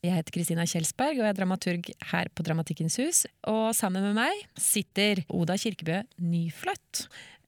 Jeg heter Kristina Kjelsberg og jeg er dramaturg her på Dramatikkens hus. Og sammen med meg sitter Oda Kirkebø Nyfløtt.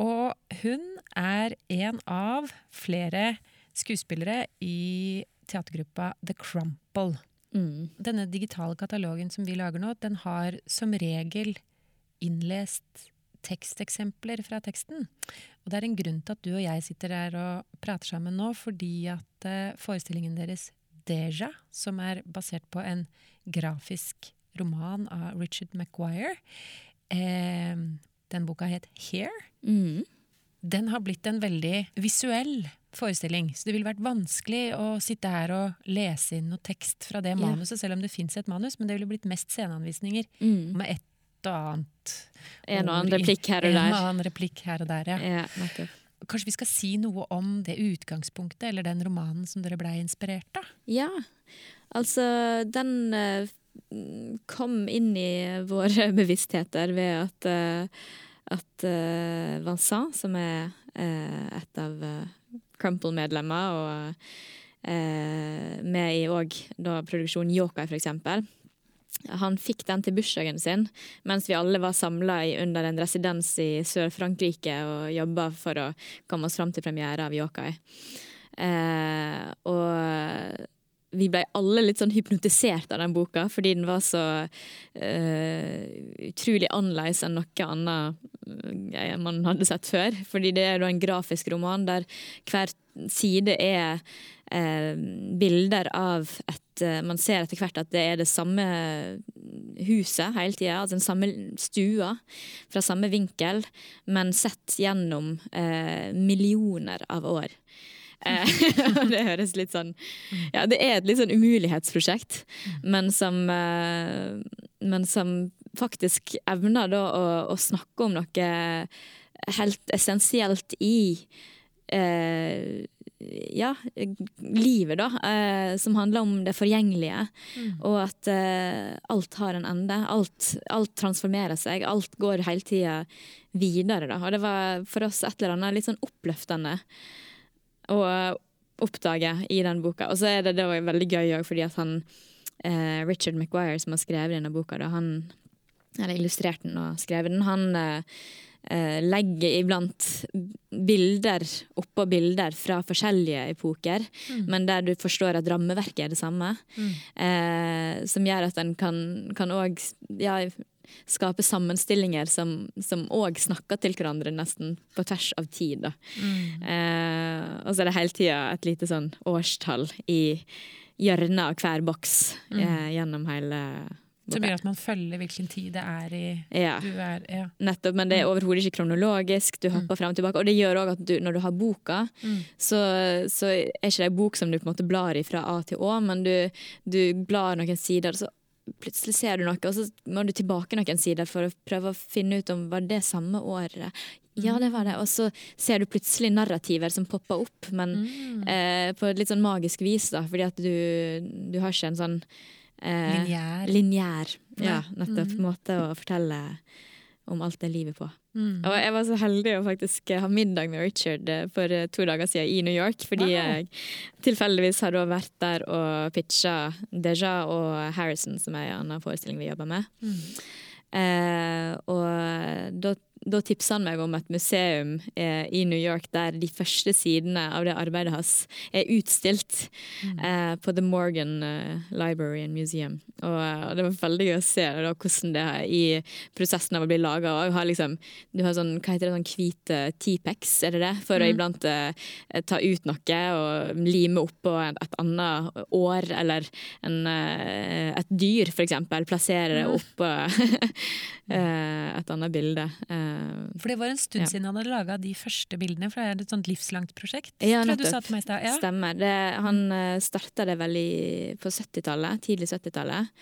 Og hun er en av flere skuespillere i teatergruppa The Crumple. Mm. Denne digitale katalogen som vi lager nå, den har som regel innlest teksteksempler fra teksten. Og det er en grunn til at du og jeg sitter der og prater sammen nå, fordi at eh, forestillingen deres Deja, som er basert på en grafisk roman av Richard Maguire, eh, den boka het Here, Mm. den har blitt en veldig visuell forestilling. Så det ville vært vanskelig å sitte her og lese inn noe tekst fra det manuset, manuset, selv om det fins et manus, men det ville blitt mest sceneanvisninger Mm. med et og annet. En og annen replikk her og En og der. annen replikk her og der, ja. Ja. Kanskje vi skal si noe om det utgangspunktet, eller den romanen som dere blei inspirert av? Ja, altså den uh, kom inn i våre bevisstheter ved at, uh, at uh, Vincent, som er et av Crumple-medlemmer, og med i òg produksjonen Yokai, for eksempel. Han fikk den til bursdagen sin, mens vi alle var samla under en residens i Sør-Frankrike og jobba for å komme oss fram til premiere av Yokai. Eh, og vi ble alle litt sånn hypnotisert av den boka, fordi den var så eh, utrolig annerledes enn noe annet eh, man hadde sett før. Fordi det er en grafisk roman der hver side er eh, bilder av et eh, Man ser etter hvert at det er det samme huset hele tida, altså den samme stua fra samme vinkel, men sett gjennom eh, millioner av år. Eh, det høres litt sånn Ja, det er et litt sånn umulighetsprosjekt, men som, eh, men som faktisk evner da å, å snakke om noe helt essensielt i eh, ja, livet, da. Eh, som handler om det forgjengelige. Og at eh, alt har en ende. Alt, alt transformerer seg. Alt går hele tida videre, da. Og det var for oss et eller annet litt sånn oppløftende å oppdage i den boka. Og så er det, det var veldig gøy òg, fordi at han eh, Richard McGuire, som har skrevet denne boka, da, han eller illustrert den og skrevet den, han eh, legger iblant bilder oppå bilder fra forskjellige epoker, men der du forstår at rammeverket er det samme. Eh, som gjør at en kan òg ja, skape sammenstillinger som òg snakker til hverandre nesten på tvers av tid. Da. Eh, og så er det hele tida et lite sånn årstall i hjørnet av hver boks eh, gjennom hele Som gjør at man følger hvilken tid det er i Ja. du er ja. Nettopp, men det er overhodet ikke kronologisk. Du hopper frem og tilbake. Og det gjør òg at du, når du har boka, så, så er ikke det en bok som du på en måte blar i fra A til Å, men du, du blar noen sider, så plutselig ser du noe, og så må du tilbake noen sider for å prøve å finne ut om var det samme året. Ja, det var det. Og så ser du plutselig narrativer som popper opp, men eh, på et litt sånn magisk vis, da, fordi at du, du har ikke en sånn eh, Lineær. lineær ja, nettopp, måte å fortelle om alt det livet på. Og jeg var så heldig å faktisk ha middag med Richard eh, for eh, to dager siden i New York. Fordi Wow. jeg tilfeldigvis har vært der og pitcha Deja og Harrison, som er en annen forestilling vi jobber med. Eh, og da, da tipsa han meg om et museum eh, i New York der de første sidene av det arbeidet hans er utstilt eh, på The Morgan eh, Library and Museum. Og, og det var veldig gøy å se da, hvordan det er i prosessen av å bli laga. Liksom, du har sånn, hva heter det, sånn hvite T-pex, er det det? For å iblant eh, ta ut noe og lime oppå et, et annet år, eller en, eh, et dyr, for eksempel. Plassere det oppå eh, et annet bilde. Eh, For det var en stund Ja. siden han hadde laga de første bildene, for det er et sånt livslangt prosjekt. Ja, tror jeg du sa til meg i stad. Ja. Stemmer. Det, han uh, starta det vel i, på 70-tallet, tidlig 70-tallet.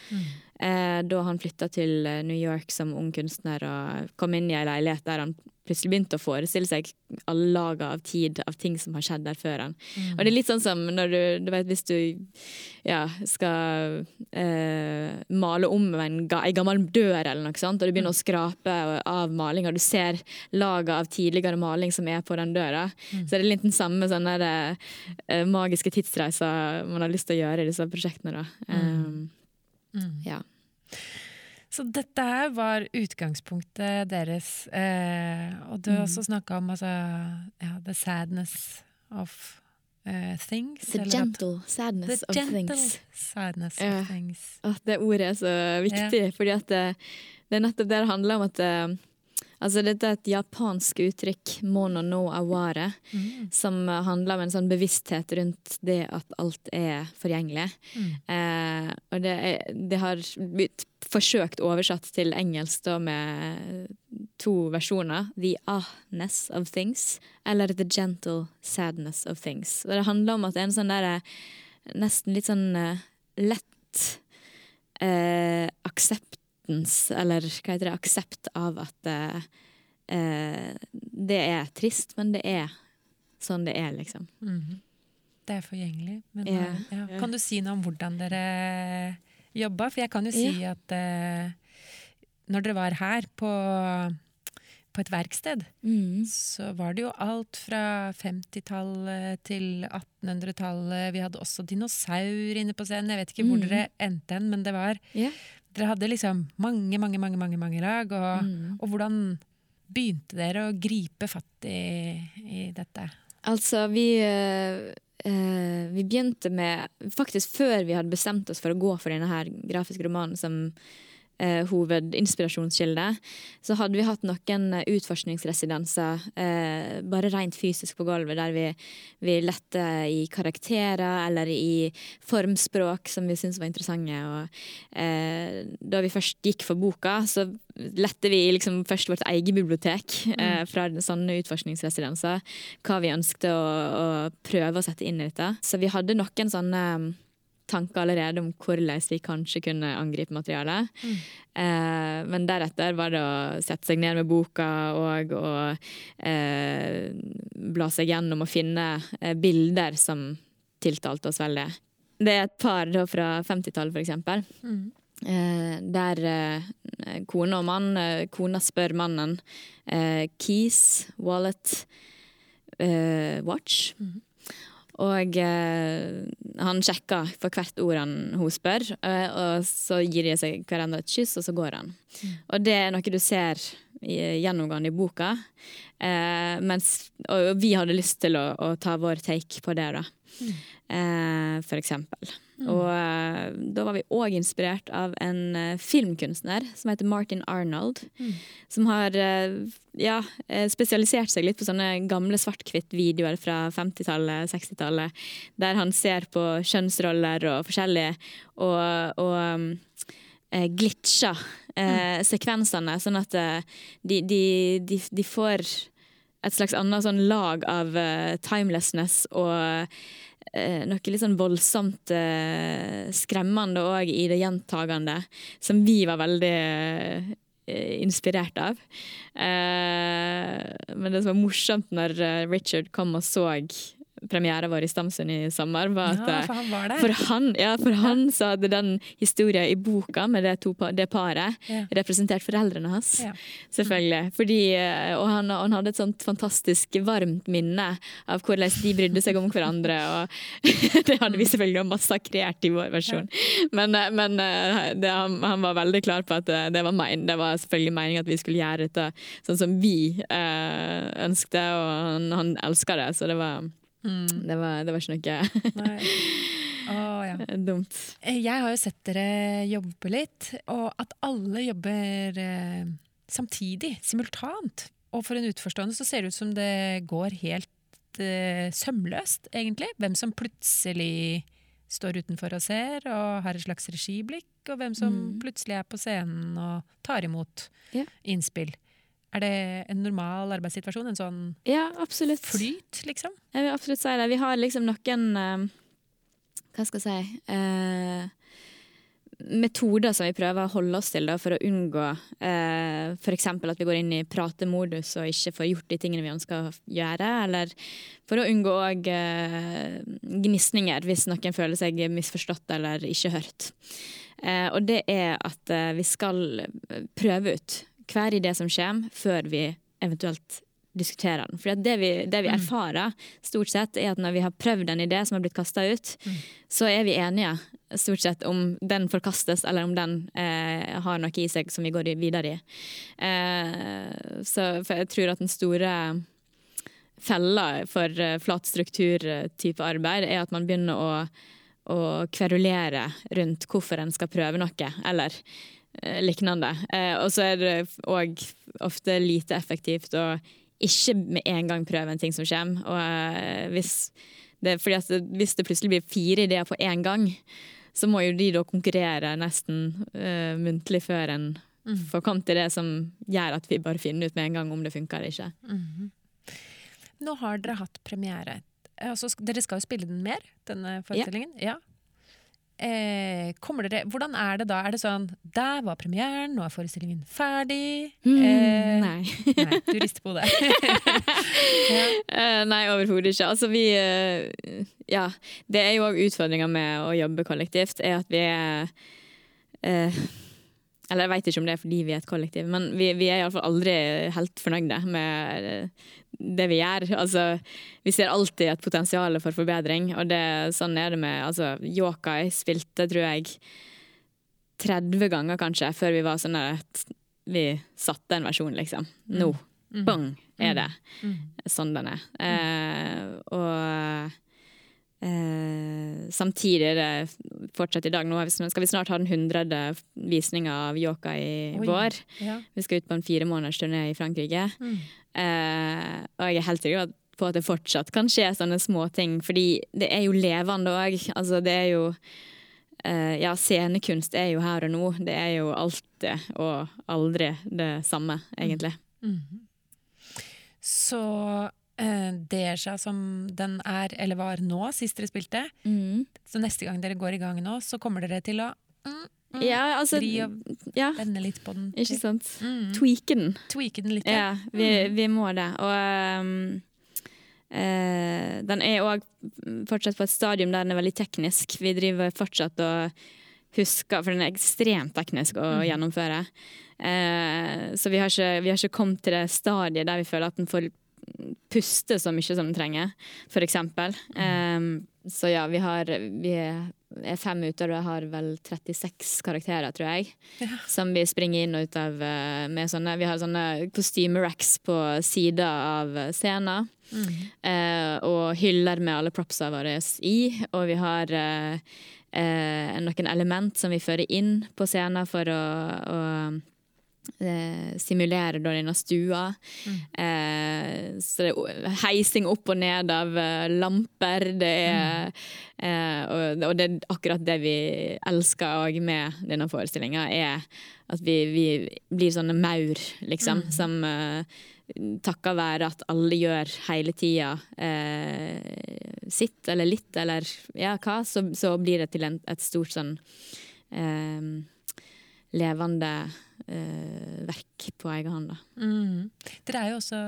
Eh, da han flytta til eh, New York som ung kunstner og kom inn i ei leilighet der han plutselig begynt å forestille seg alle laga av tid av ting som har skjedd der før. han. Mm. Og det er litt sånn som når du, du vet, hvis du ja, skal eh, male om en, ga, en gammel dør eller noe sånt, og du begynner å skrape av maling, og du ser laga av tidligere maling som er på den døra, så er det litt den samme sånne der, eh, magiske tidsreisa man har lyst til å gjøre i disse prosjektene. da. Um, Mm. ja. Så dette her var utgangspunktet deres. Eh, og du har Mm. også snakka om altså, ja, the sadness of uh, things. The gentle at- sadness the of gentle things. sadness Ja. of things. At det ordet er så viktig, fordi at det, det er nettopp det det handler om. at eh, Altså Dette er et japansk uttrykk, mono no aware, Mm. som handler om en sånn bevissthet rundt det at alt er forgjengelig. Mm. Eh, og det, er, det har blitt forsøkt oversatt til engelsk da med to versjoner. The ahness of things, eller the gentle sadness of things. Og det handler om at det er en sånn der, nesten litt sånn eh, lett eh, akseptans, eller hva heter det, aksept av at eh, eh, det er trist, men det er sånn det er, liksom. Mhm. Det er forgjengelig. Men Ja. ja. Ja. Kan du si noe om hvordan dere jobba? For jeg kan jo si at eh, når dere var her på, på et verksted, så var det jo alt fra 50-tallet til 1800-tallet. Vi hadde også dinosaur inne på scenen. Jeg vet ikke hvor Mm. dere endte hen, men det var Ja. Dere hadde liksom mange, mange, mange, mange, mange lag. Og, Mm. og hvordan begynte dere å gripe fatt i, i dette? Altså, vi eh, Vi begynte med Faktisk før vi hadde bestemt oss for å gå for denne her grafiske romanen som eh, hovedinspirasjonskilde, så hadde vi hatt noen utforskningsresidenser eh, bare rent fysisk på gulvet, der vi, vi lette i karakterer eller i formspråk som vi syntes var interessante. Og, eh, da vi først gikk for boka, så lette vi liksom først vårt eget bibliotek eh, fra sånne utforskningsresidenser hva vi ønskte å, å prøve å sette inn i dette. Så vi hadde noen sånne mm, tanker allerede om hvordan vi kanskje kunne angripe materialet. Mm. Eh, men deretter var det å sette seg ned med boka og, og eh, bla seg gjennom og finne eh, bilder som tiltalte oss veldig. Det er et par da, fra 50-tallet, for eksempel. Mm. Eh, der eh, kone og mann eh, Kona spør mannen eh, keys, wallet, eh, watch. Mhm. Og eh, han sjekker for hvert ord han, hun spør, eh, og så gir de seg hverandre et kyss, og så går han. Og det er noe du ser gjennomgående i boka. Eh, mens, og vi hadde lyst til å, å ta vår take på det, da. Eh, for eksempel. Og uh, da var vi òg inspirert av en uh, filmkunstner som heter Martin Arnold. Som har uh, ja, spesialisert seg litt på sånne gamle svart-hvitt-videoer fra 50-tallet, 60-tallet. Der han ser på kjønnsroller og forskjellige, og, og um, glitcher mm. sekvensene, sånn at de, de, de, de får et slags annet sånn lag av timelessness og noe litt sånn voldsomt eh, skremmende òg i det gjentagende, som vi var veldig eh, inspirert av. Eh, men det som var morsomt når eh, Richard kom og så premieren vår i Stamsund i sommer, var at Ja, eh, for han var for han, ja, for han så hadde den historien i boka med det, to, det paret Ja. representert foreldrene hans. Selvfølgelig. Fordi, eh, og han, han hadde et sånt fantastisk varmt minne av hvordan de brydde seg om hverandre. Og det hadde vi selvfølgelig massakrert i vår versjon. Men, eh, men det, han, var veldig klar på at det var, mein, det var selvfølgelig meningen at vi skulle gjøre dette sånn som vi eh, ønsket, og han, han elska det. Så det var, Mm. det var, det var ikke noe. Å, ja. dumt. Eh, Jeg har jo sett dere jobbe litt, og at alle jobber eh, samtidig, simultant. Og for en utforstående så ser det ut som det går helt eh, sømløst, egentlig. Hvem som plutselig står utenfor og ser og har et slags regiblikk, og hvem som Mm. plutselig er på scenen og tar imot yeah. innspill. Er det en normal arbeidssituasjon? En sånn Ja, flyt, liksom? Jeg vil absolutt si det. Vi har liksom noen eh, Hva skal jeg si uh, metoder som vi prøver å holde oss til da, for å unngå eh, f.eks. at vi går inn i pratemodus og ikke får gjort de tingene vi ønsker å gjøre. Eller for å unngå òg gnisninger hvis noen føler seg misforstått eller ikke hørt. Eh, og det er at eh, vi skal prøve ut hver idé som kommer, før vi eventuelt diskuterer den. For det vi, det vi, mm. erfarer, stort sett, er at når vi har prøvd en idé som har blitt kasta ut, mm. så er vi enige stort sett om den forkastes, eller om den eh, har noe i seg som vi går videre i. Eh, så for jeg tror at den store fella for uh, flat struktur-type arbeid er at man begynner å, å kverulere rundt hvorfor en skal prøve noe, eller lignende. Uh, og så er det òg ofte lite effektivt å ikke med en gang prøve en ting som kommer. Og uh, hvis, det, det, hvis det plutselig blir fire ideer på én gang, så må jo de da konkurrere nesten uh, muntlig før en mm. får kommet til det som gjør at vi bare finner ut med en gang om det funker eller ikke. Mm. Nå har dere hatt premiere. Altså, dere skal jo spille den mer, denne forestillingen. Ja. ja. Eh, dere, hvordan er det da? Er det sånn Der var premieren, nå er forestillingen ferdig. Mm, eh, nei. nei. Du rister på hodet. ja. uh, nei, overhodet ikke. Altså, vi uh, Ja. Det er jo òg utfordringa med å jobbe kollektivt, er at vi er uh, eller jeg veit ikke om det er fordi vi er et kollektiv, men vi, vi er iallfall aldri helt fornøyde med det vi gjør. Altså, vi ser alltid et potensial for forbedring, og det, sånn er det med altså, Yokai spilte, tror jeg, 30 ganger kanskje, før vi var sånn at vi satte en versjon, liksom. Mm. Nå, mm. bang, er det mm. sånn den er. Eh, og Eh, samtidig er det fortsatt i dag Nå skal vi snart ha den hundrede visninga av Yoka i Oi, vår. Ja. Vi skal ut på en fire måneders turné i Frankrike. Mm. Uh, og jeg er helt sikker på at det fortsatt kan skje sånne små ting, fordi det er jo levende òg. Altså, det er jo uh, Ja, scenekunst er jo her og nå. Det er jo alltid og aldri det samme, egentlig. Mm. Mm. Så Deja som den er, eller var nå, sist dere spilte. Mm. Så neste gang dere går i gang nå, så kommer dere til å mm, mm, ja, altså, vri og ja. vende litt på den. Ikke sant. Mm. Tweake den. Tweake den litt, ja. ja vi, mm. vi, må det. Og um, uh, den er òg fortsatt på et stadium der den er veldig teknisk. Vi driver fortsatt og husker, for den er ekstremt teknisk å mm. gjennomføre. Uh, så vi har, ikke, vi har, ikke, kommet til det stadiet der vi føler at den får puste så mye som den trenger, eksempel. Um, så ja, vi har vi er fem ute, og jeg har vel 36 karakterer, tror jeg. Ja. Som vi springer inn og ut av eh, med sånne Vi har sånne kostymeracks på sida av scenen. Mm. Uh, og hyller med alle propsa våre i. Og vi har uh, uh, noen element som vi fører inn på scenen for å, å eh, simulerer da denne stua. Mm. Eh, så det er heising opp og ned av uh, lamper. Det er, mm. eh, og, og, det er akkurat det vi elsker òg med denne forestillinga, er at vi, vi, blir sånne maur, liksom, mm. som uh, takka være at alle gjør hele tida eh, sitt eller litt eller ja, hva, så, så blir det til en, et stort sånn eh, levende eh, verk på egen hånd. Mm. Dere er jo også,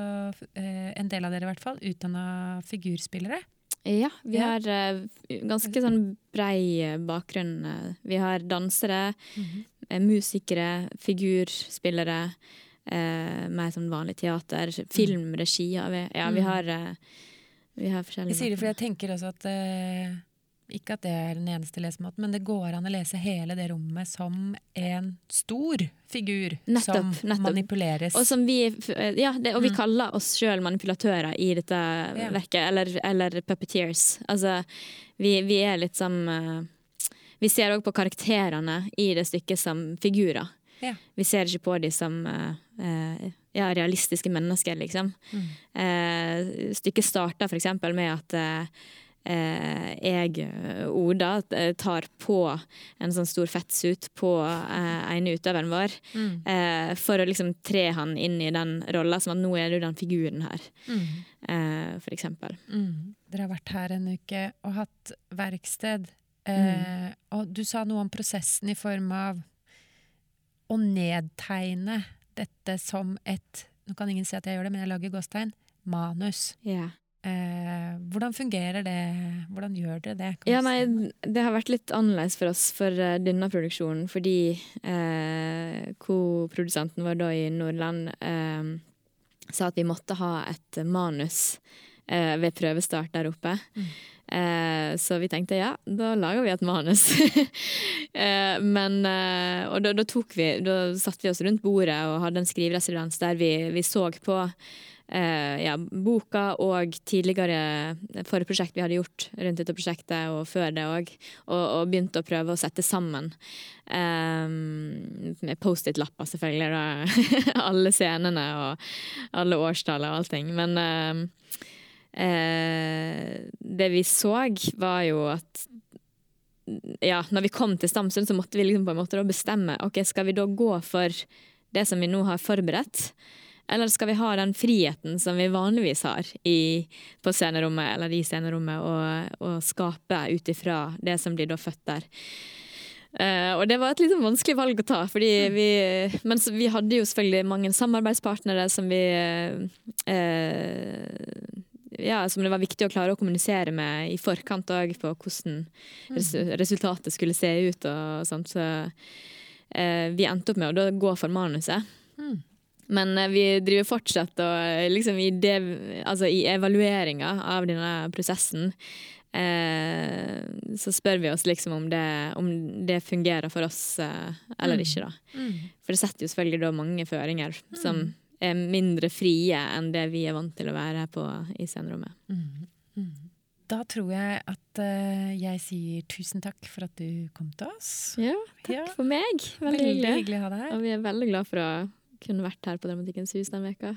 eh, en del av dere i hvert fall, utdanna figurspillere. Ja, vi ja. har eh, ganske sånn brei eh, bakgrunn. Vi har dansere, mm -hmm. musikere, figurspillere. Uh, mer sånn vanlig teater. Filmregi. har vi, ja, vi mm. har, vi har forskjellige Jeg sier det fordi jeg tenker også at ikke at det er den eneste lesemåten, men det går an å lese hele det rommet som en stor figur nettopp, som nettopp. manipuleres. Og, som vi, ja, det, og vi mm. kaller oss sjøl manipulatører i dette ja. verket, eller, eller, puppeteers. Altså, vi, vi, er litt som uh, Vi ser òg på karakterene i det stykket som figurer. Ja. Vi ser ikke på dem som uh, ja, realistiske mennesker, liksom. Mm. stykket starter f.eks. med at Eh, jeg, Oda, eh, tar på en sånn stor fettsut på eh, ene utøveren vår. Mm. Eh, for å liksom tre han inn i den rolla, som at nå er du den figuren her. Mm. Eh, for eksempel. Mm. Dere har vært her en uke og hatt verksted. Eh, og du sa noe om prosessen i form av å nedtegne dette som et Nå kan ingen si at jeg gjør det, men jeg lager gåstegn. Manus. Ja. Eh, hvordan fungerer det? Hvordan gjør dere det? Ja, nei, det har vært litt annerledes for oss for eh, denne produksjonen, fordi eh, co-produsenten vår da i Nordland eh, sa at vi måtte ha et manus eh, ved prøvestart der oppe. Mm. Eh, så vi tenkte ja, da lager vi et manus. eh, men Og da, da tok vi Da satte vi oss rundt bordet og hadde en skriveresidens der vi, vi så på eh, ja, boka og tidligere forprosjekt vi hadde gjort rundt dette prosjektet, og før det òg, og, og begynte å prøve å sette sammen. eh, med Post-It-lapper, selvfølgelig. Da. alle scenene og alle årstall og allting. Men eh, eh, det vi så, var jo at ja, når vi kom til Stamsund, så måtte vi liksom på en måte bestemme ok, skal vi da gå for det som vi nå har forberedt, eller skal vi ha den friheten som vi vanligvis har i, på scenerommet, eller i scenerommet, og, og skape ut ifra det som blir da født der. Uh, og det var et litt vanskelig valg å ta, fordi vi Men vi hadde jo selvfølgelig mange samarbeidspartnere som vi uh, ja, som det var viktig å klare å kommunisere med i forkant òg, på hvordan res resultatet skulle se ut og sånt. Så uh, vi endte opp med å gå for manuset. Mm. Men eh, vi driver fortsatt og liksom i, det, altså i evalueringa av denne prosessen eh, så spør vi oss liksom om det, om det fungerer for oss eh, eller Mm. ikke, da. Mm. For det setter jo selvfølgelig da mange føringer som er mindre frie enn det vi er vant til å være på i scenerommet. Mm. Mm. Da tror jeg at uh, jeg sier tusen takk for at du kom til oss. Ja, takk Ja. for meg. Veldig, Veldig hyggelig. hyggelig å ha deg her. Og vi er veldig glad for å kunne vært her på Dramatikkens hus den veka.